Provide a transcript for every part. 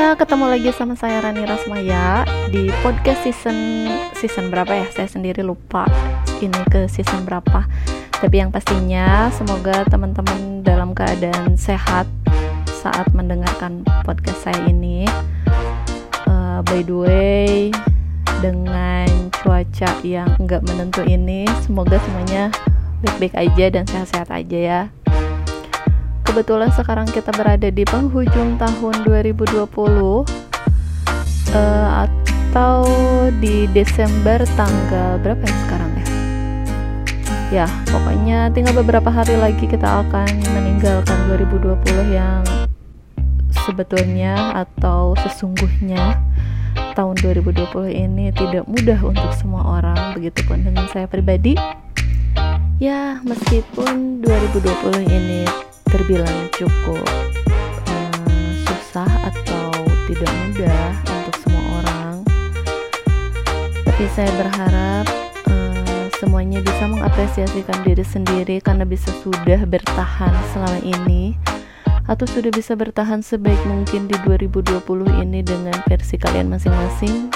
Ya, ketemu lagi sama saya Rani Rasmaya di podcast season season berapa ya? Saya sendiri lupa ini ke season berapa. Tapi yang pastinya semoga teman-teman dalam keadaan sehat saat mendengarkan podcast saya ini. Uh, by the way, dengan cuaca yang enggak menentu ini, semoga semuanya baik-baik aja dan sehat-sehat aja ya kebetulan sekarang kita berada di penghujung tahun 2020 uh, eh, atau di Desember tanggal berapa ya sekarang ya? Ya pokoknya tinggal beberapa hari lagi kita akan meninggalkan 2020 yang sebetulnya atau sesungguhnya tahun 2020 ini tidak mudah untuk semua orang begitupun dengan saya pribadi. Ya meskipun 2020 ini terbilang cukup uh, susah atau tidak mudah untuk semua orang. Tapi saya berharap uh, semuanya bisa mengapresiasikan diri sendiri karena bisa sudah bertahan selama ini atau sudah bisa bertahan sebaik mungkin di 2020 ini dengan versi kalian masing-masing.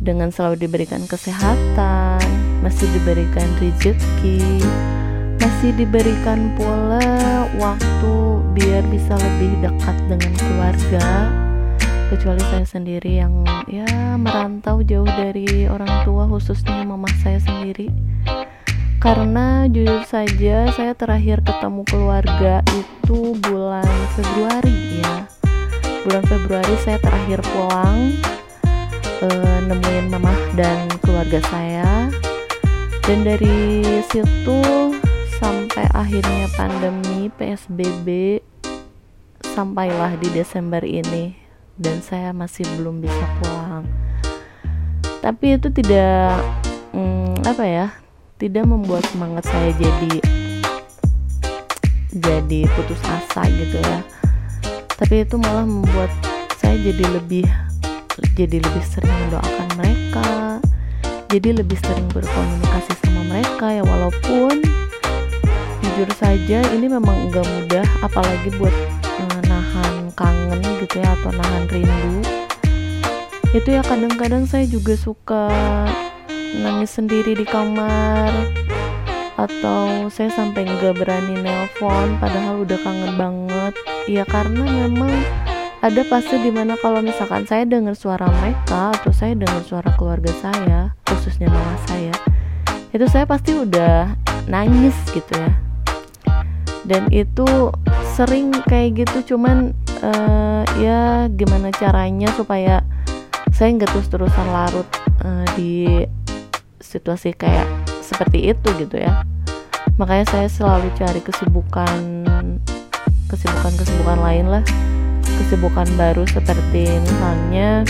Dengan selalu diberikan kesehatan masih diberikan rezeki masih diberikan pula waktu biar bisa lebih dekat dengan keluarga. Kecuali saya sendiri yang ya merantau jauh dari orang tua khususnya mama saya sendiri. Karena jujur saja saya terakhir ketemu keluarga itu bulan Februari ya. Bulan Februari saya terakhir pulang e, nemuin mama dan keluarga saya. Dan dari situ sampai akhirnya pandemi PSBB sampailah di Desember ini. Dan saya masih belum bisa pulang. Tapi itu tidak hmm, apa ya tidak membuat semangat saya jadi jadi putus asa gitu ya. Tapi itu malah membuat saya jadi lebih jadi lebih sering mendoakan mereka jadi lebih sering berkomunikasi sama mereka ya walaupun jujur saja ini memang enggak mudah apalagi buat uh, nahan kangen gitu ya atau nahan rindu. Itu ya kadang-kadang saya juga suka nangis sendiri di kamar atau saya sampai nggak berani nelpon padahal udah kangen banget. Ya karena memang ada fase di mana kalau misalkan saya dengar suara mereka atau saya dengar suara keluarga saya khususnya mama saya itu saya pasti udah nangis gitu ya dan itu sering kayak gitu cuman uh, ya gimana caranya supaya saya nggak terus-terusan larut uh, di situasi kayak seperti itu gitu ya. Makanya saya selalu cari kesibukan kesibukan kesibukan lain lah. Kesibukan baru seperti misalnya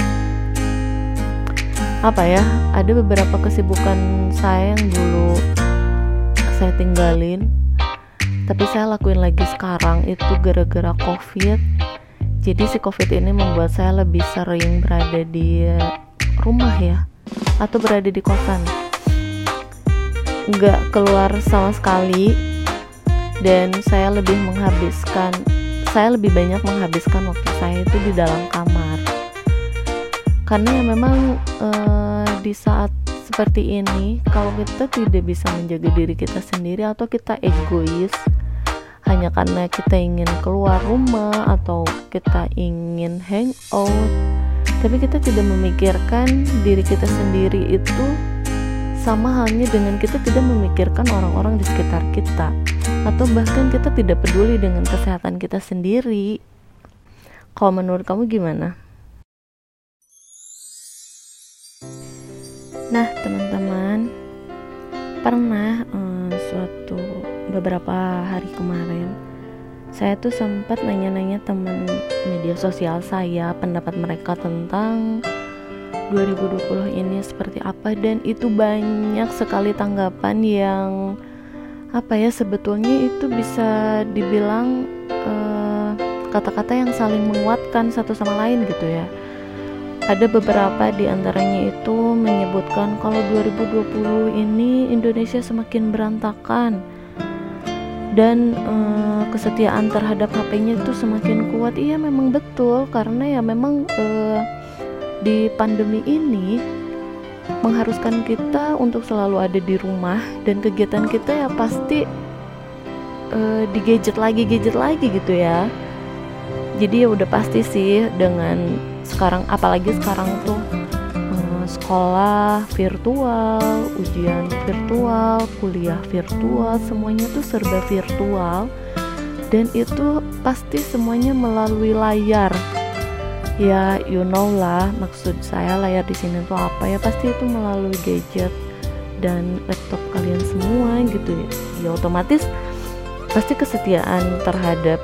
apa ya ada beberapa kesibukan saya yang dulu saya tinggalin tapi saya lakuin lagi sekarang itu gara-gara covid. Jadi si covid ini membuat saya lebih sering berada di rumah ya atau berada di kosan. Nggak keluar sama sekali dan saya lebih menghabiskan saya lebih banyak menghabiskan waktu saya itu di dalam kamar. Karena memang uh, di saat seperti ini kalau kita tidak bisa menjaga diri kita sendiri atau kita egois hanya karena kita ingin keluar rumah atau kita ingin hangout tapi kita tidak memikirkan diri kita sendiri itu sama halnya dengan kita tidak memikirkan orang-orang di sekitar kita atau bahkan kita tidak peduli dengan kesehatan kita sendiri kalau menurut kamu gimana? Nah teman-teman pernah um, suatu beberapa hari kemarin saya tuh sempat nanya-nanya teman media sosial saya pendapat mereka tentang 2020 ini seperti apa dan itu banyak sekali tanggapan yang apa ya sebetulnya itu bisa dibilang eh, kata-kata uh, yang saling menguatkan satu sama lain gitu ya ada beberapa di antaranya itu menyebutkan kalau 2020 ini Indonesia semakin berantakan. Dan uh, kesetiaan terhadap HP-nya itu semakin kuat. Iya memang betul. Karena ya memang uh, di pandemi ini mengharuskan kita untuk selalu ada di rumah. Dan kegiatan kita ya pasti uh, di gadget lagi gadget lagi gitu ya. Jadi ya udah pasti sih dengan sekarang apalagi sekarang tuh sekolah virtual, ujian virtual, kuliah virtual, semuanya tuh serba virtual dan itu pasti semuanya melalui layar. Ya, you know lah, maksud saya layar di sini tuh apa ya? Pasti itu melalui gadget dan laptop kalian semua gitu ya. Ya otomatis pasti kesetiaan terhadap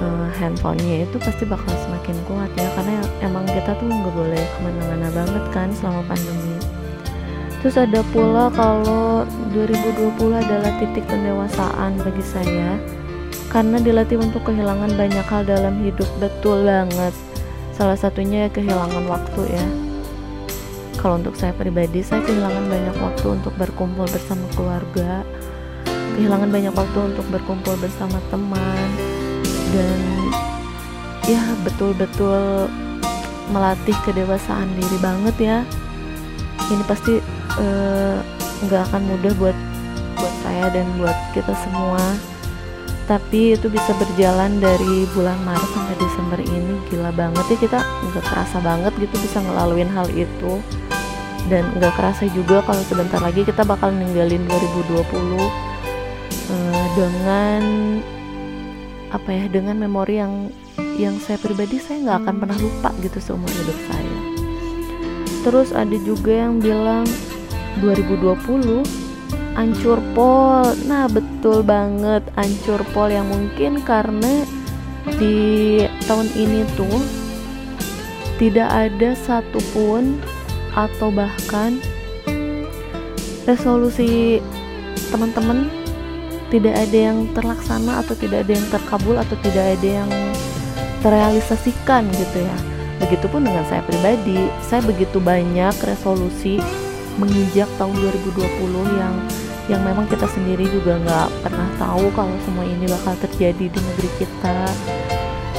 uh, handphonenya itu pasti bakal semakin kuat ya karena emang kita tuh nggak boleh ke mana-mana banget kan selama pandemi. Terus ada pula kalau 2020 adalah titik pendewasaan bagi saya karena dilatih untuk kehilangan banyak hal dalam hidup betul banget. Salah satunya ya kehilangan waktu ya. Kalau untuk saya pribadi saya kehilangan banyak waktu untuk berkumpul bersama keluarga kehilangan banyak waktu untuk berkumpul bersama teman dan ya betul-betul melatih kedewasaan diri banget ya. Ini pasti eh, nggak uh, akan mudah buat buat saya dan buat kita semua. Tapi itu bisa berjalan dari bulan Maret sampai Desember ini. Gila banget ya kita nggak kerasa banget gitu bisa ngelaluin hal itu. Dan nggak kerasa juga kalau sebentar lagi kita bakal ninggalin 2020 uh, dengan apa ya dengan memori yang yang saya pribadi saya nggak akan pernah lupa gitu seumur hidup saya. Terus ada juga yang bilang 2020 ancur pol. Nah betul banget ancur pol yang mungkin karena di tahun ini tuh tidak ada satupun atau bahkan resolusi teman-teman tidak ada yang terlaksana atau tidak ada yang terkabul atau tidak ada yang terrealisasikan gitu ya. Begitupun dengan saya pribadi saya begitu banyak resolusi menginjak tahun 2020 yang yang memang kita sendiri juga nggak pernah tahu kalau semua ini bakal terjadi di negeri kita.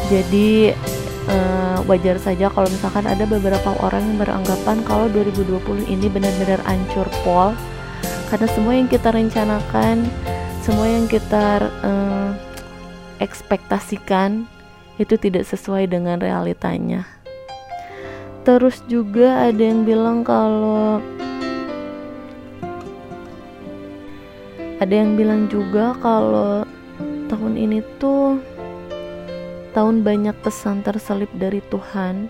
Jadi uh, wajar saja kalau misalkan ada beberapa orang yang beranggapan kalau 2020 ini benar-benar ancur pol. Karena semua yang kita rencanakan semua yang kita uh, ekspektasikan itu tidak sesuai dengan realitanya. Terus juga ada yang bilang kalau ada yang bilang juga kalau tahun ini tuh tahun banyak pesan terselip dari Tuhan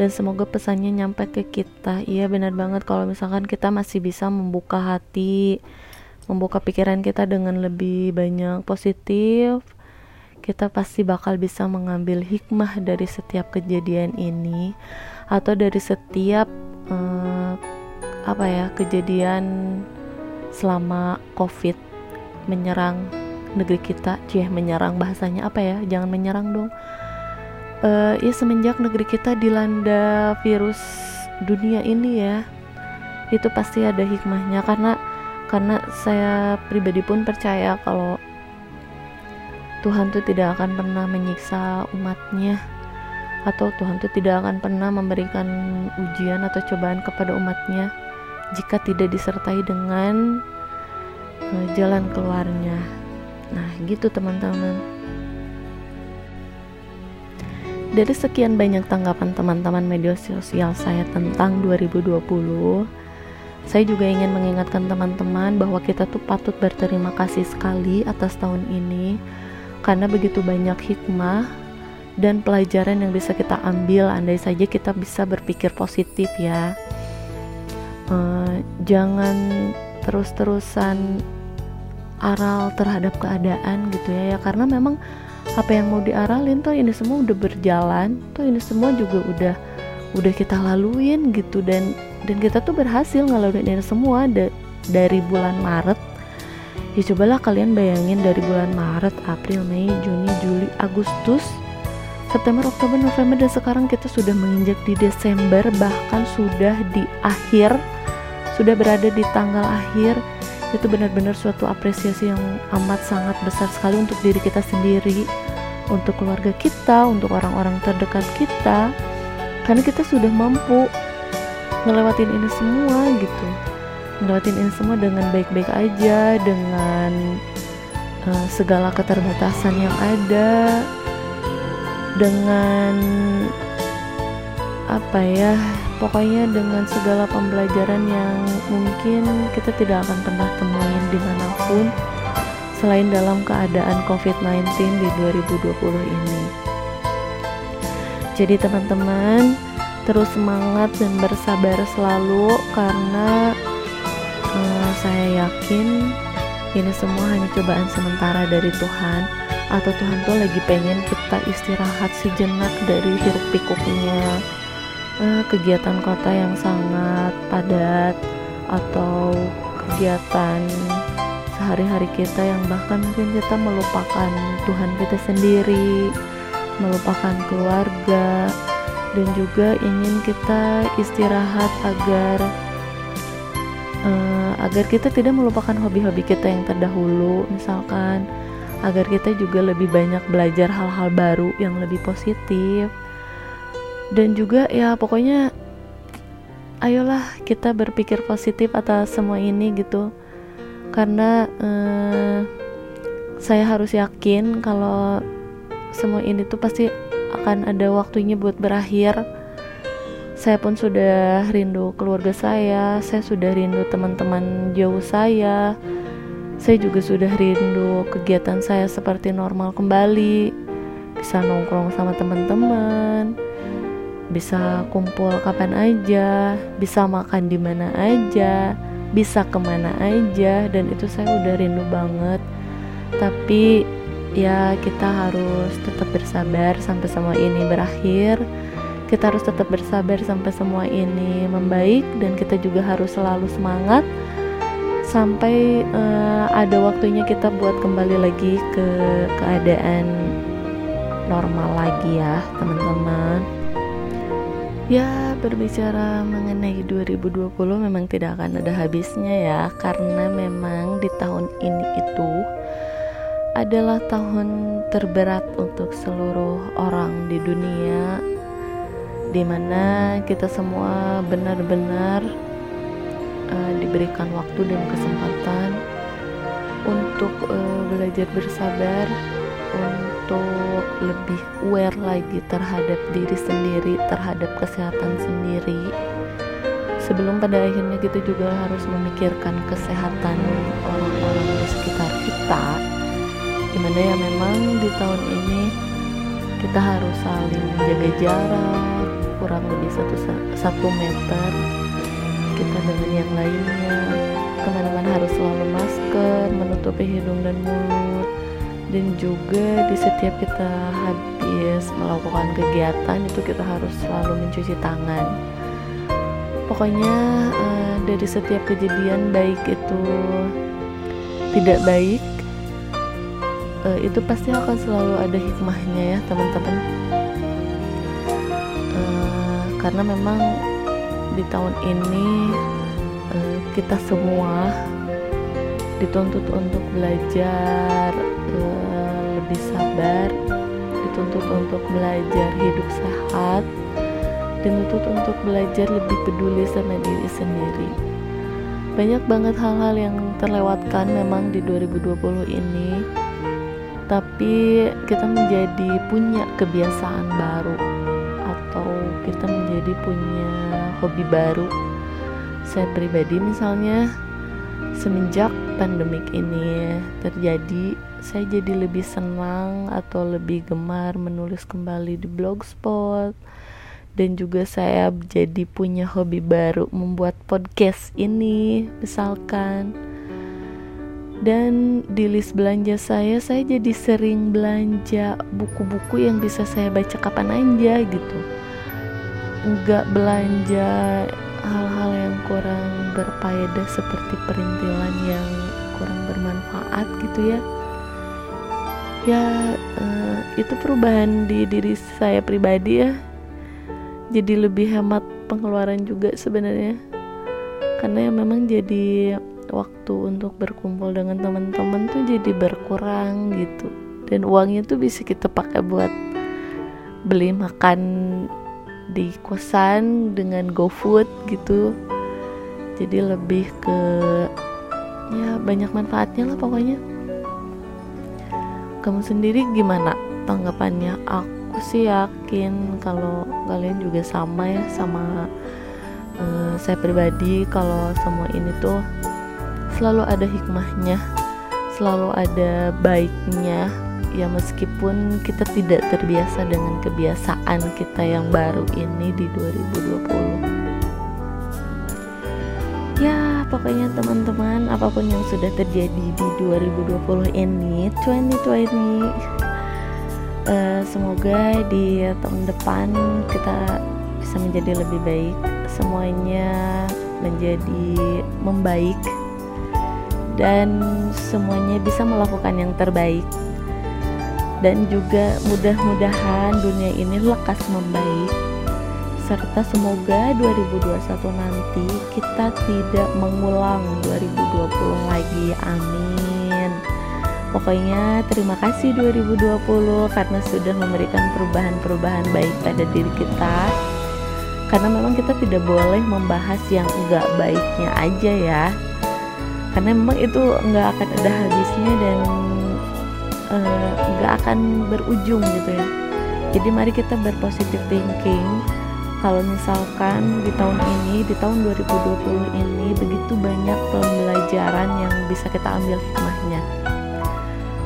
dan semoga pesannya nyampe ke kita. Iya benar banget kalau misalkan kita masih bisa membuka hati, membuka pikiran kita dengan lebih banyak positif kita pasti bakal bisa mengambil hikmah dari setiap kejadian ini atau dari setiap uh, apa ya kejadian selama covid menyerang negeri kita. Cie menyerang bahasanya apa ya? Jangan menyerang dong. Uh, ya semenjak negeri kita dilanda virus dunia ini ya itu pasti ada hikmahnya karena karena saya pribadi pun percaya kalau Tuhan tuh tidak akan pernah menyiksa umatnya. Atau Tuhan tuh tidak akan pernah memberikan ujian atau cobaan kepada umatnya jika tidak disertai dengan uh, jalan keluarnya. Nah gitu teman-teman. Dari sekian banyak tanggapan teman-teman media sosial saya tentang 2020 saya juga ingin mengingatkan teman-teman bahwa kita tuh patut berterima kasih sekali atas tahun ini karena begitu banyak hikmah dan pelajaran yang bisa kita ambil. Andai saja kita bisa berpikir positif ya. Uh, jangan terus-terusan aral terhadap keadaan gitu ya ya. Karena memang apa yang mau diaralin tuh ini semua udah berjalan tuh ini semua juga udah udah kita laluin gitu. Dan dan kita tuh berhasil ngelaluin ini semua da dari bulan Maret. Ya cobalah kalian bayangin dari bulan Maret, April, Mei, Juni, Juli, Agustus September, Oktober, November dan sekarang kita sudah menginjak di Desember bahkan sudah di akhir sudah berada di tanggal akhir. Itu benar-benar suatu apresiasi yang amat sangat besar sekali untuk diri kita sendiri untuk keluarga kita untuk orang-orang terdekat kita. Karena kita sudah mampu ngelewatin ini semua gitu. Ngelewatin ini semua dengan baik-baik aja dengan uh, segala keterbatasan yang ada dengan apa ya pokoknya dengan segala pembelajaran yang mungkin kita tidak akan pernah temuin di mana pun selain dalam keadaan COVID-19 di 2020 ini. Jadi teman-teman terus semangat dan bersabar selalu karena uh, saya yakin ini semua hanya cobaan sementara dari Tuhan atau Tuhan tuh lagi pengen kita istirahat sejenak dari hiruk pikuknya. Uh, kegiatan kota yang sangat padat atau kegiatan sehari-hari kita yang bahkan mungkin kita melupakan Tuhan kita sendiri melupakan keluarga dan juga ingin kita istirahat agar uh, agar kita tidak melupakan hobi-hobi kita yang terdahulu. Misalkan agar kita juga lebih banyak belajar hal-hal baru yang lebih positif. Dan juga ya pokoknya ayolah kita berpikir positif atas semua ini gitu. Karena uh, saya harus yakin kalau semua ini tuh pasti akan ada waktunya buat berakhir. Saya pun sudah rindu keluarga saya saya sudah rindu teman-teman jauh saya saya juga sudah rindu kegiatan saya seperti normal kembali bisa nongkrong sama teman-teman bisa kumpul kapan aja bisa makan di mana aja bisa ke mana aja dan itu saya udah rindu banget. Tapi ya kita harus tetap bersabar sampai semua ini berakhir. Kita harus tetap bersabar sampai semua ini membaik dan kita juga harus selalu semangat sampai uh, ada waktunya kita buat kembali lagi ke keadaan normal lagi ya teman-teman. Ya berbicara mengenai 2020 memang tidak akan ada habisnya ya karena memang di tahun ini itu adalah tahun terberat untuk seluruh orang di dunia di mana kita semua benar-benar uh, diberikan waktu dan kesempatan untuk uh, belajar bersabar untuk lebih aware lagi terhadap diri sendiri terhadap kesehatan sendiri. Sebelum pada akhirnya kita juga harus memikirkan kesehatan orang-orang di sekitar kita di mana ya memang di tahun ini kita harus saling menjaga jarak kurang lebih satu, satu meter. Kita dengan yang lainnya. Ke mana-mana harus selalu masker menutupi hidung dan mulut. Dan juga di setiap kita habis melakukan kegiatan itu kita harus selalu mencuci tangan. Pokoknya uh, dari setiap kejadian baik itu tidak baik uh, itu pasti akan selalu ada hikmahnya ya teman-teman. Uh, karena memang di tahun ini uh, kita semua dituntut untuk belajar uh, lebih sabar dituntut untuk belajar hidup sehat dituntut untuk belajar lebih peduli sama diri sendiri. Banyak banget hal-hal yang terlewatkan memang di 2020 ini tapi kita menjadi punya kebiasaan baru atau kita menjadi punya hobi baru. Saya pribadi misalnya semenjak pandemik ini terjadi saya jadi lebih senang atau lebih gemar menulis kembali di blogspot. Dan juga saya jadi punya hobi baru membuat podcast ini misalkan dan di list belanja saya saya jadi sering belanja buku-buku yang bisa saya baca kapan aja gitu. Nggak belanja hal-hal yang kurang berfaedah seperti perintilan yang kurang bermanfaat gitu ya. Ya uh, itu perubahan di diri saya pribadi ya. Jadi lebih hemat pengeluaran juga sebenarnya. Karena ya memang jadi waktu untuk berkumpul dengan teman-teman tuh jadi berkurang gitu. Dan uangnya tuh bisa kita pakai buat beli makan di kosan dengan GoFood gitu. Jadi lebih ke ya banyak manfaatnya lah pokoknya. Kamu sendiri gimana tanggapannya? Aku sih yakin kalau kalian juga sama ya sama uh, saya pribadi kalau semua ini tuh selalu ada hikmahnya selalu ada baiknya. Ya meskipun kita tidak terbiasa dengan kebiasaan kita yang baru ini di 2020 ya pokoknya teman-teman apa pun yang sudah terjadi di 2020 ini 2020 uh, semoga di tahun depan kita bisa menjadi lebih baik semuanya menjadi membaik dan semuanya bisa melakukan yang terbaik. Dan juga mudah-mudahan dunia ini lekas membaik. Serta semoga 2021 nanti kita tidak mengulang 2020 lagi. Amin. Pokoknya terima kasih 2020 karena sudah memberikan perubahan-perubahan baik pada diri kita. Karena memang kita tidak boleh membahas yang enggak baiknya aja ya karena memang itu enggak akan ada habisnya dan Eh, nggak uh, akan berujung gitu ya. Jadi mari kita berpositif thinking. Kalau misalkan di tahun ini di tahun 2020 ini begitu banyak pembelajaran yang bisa kita ambil hikmahnya.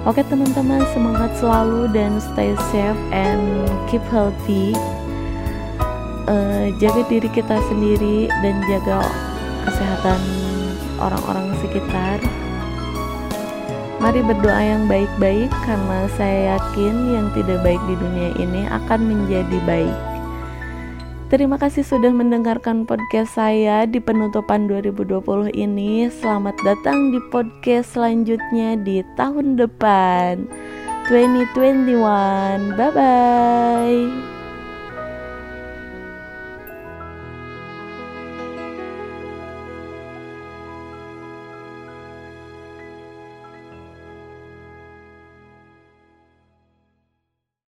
Oke teman-teman semangat selalu dan stay safe and keep healthy. Uh, jaga diri kita sendiri dan jaga kesehatan orang-orang sekitar Mari berdoa yang baik-baik karena saya yakin yang tidak baik di dunia ini akan menjadi baik. Terima kasih sudah mendengarkan podcast saya di penutupan 2020 ini. Selamat datang di podcast selanjutnya di tahun depan 2021. Bye bye.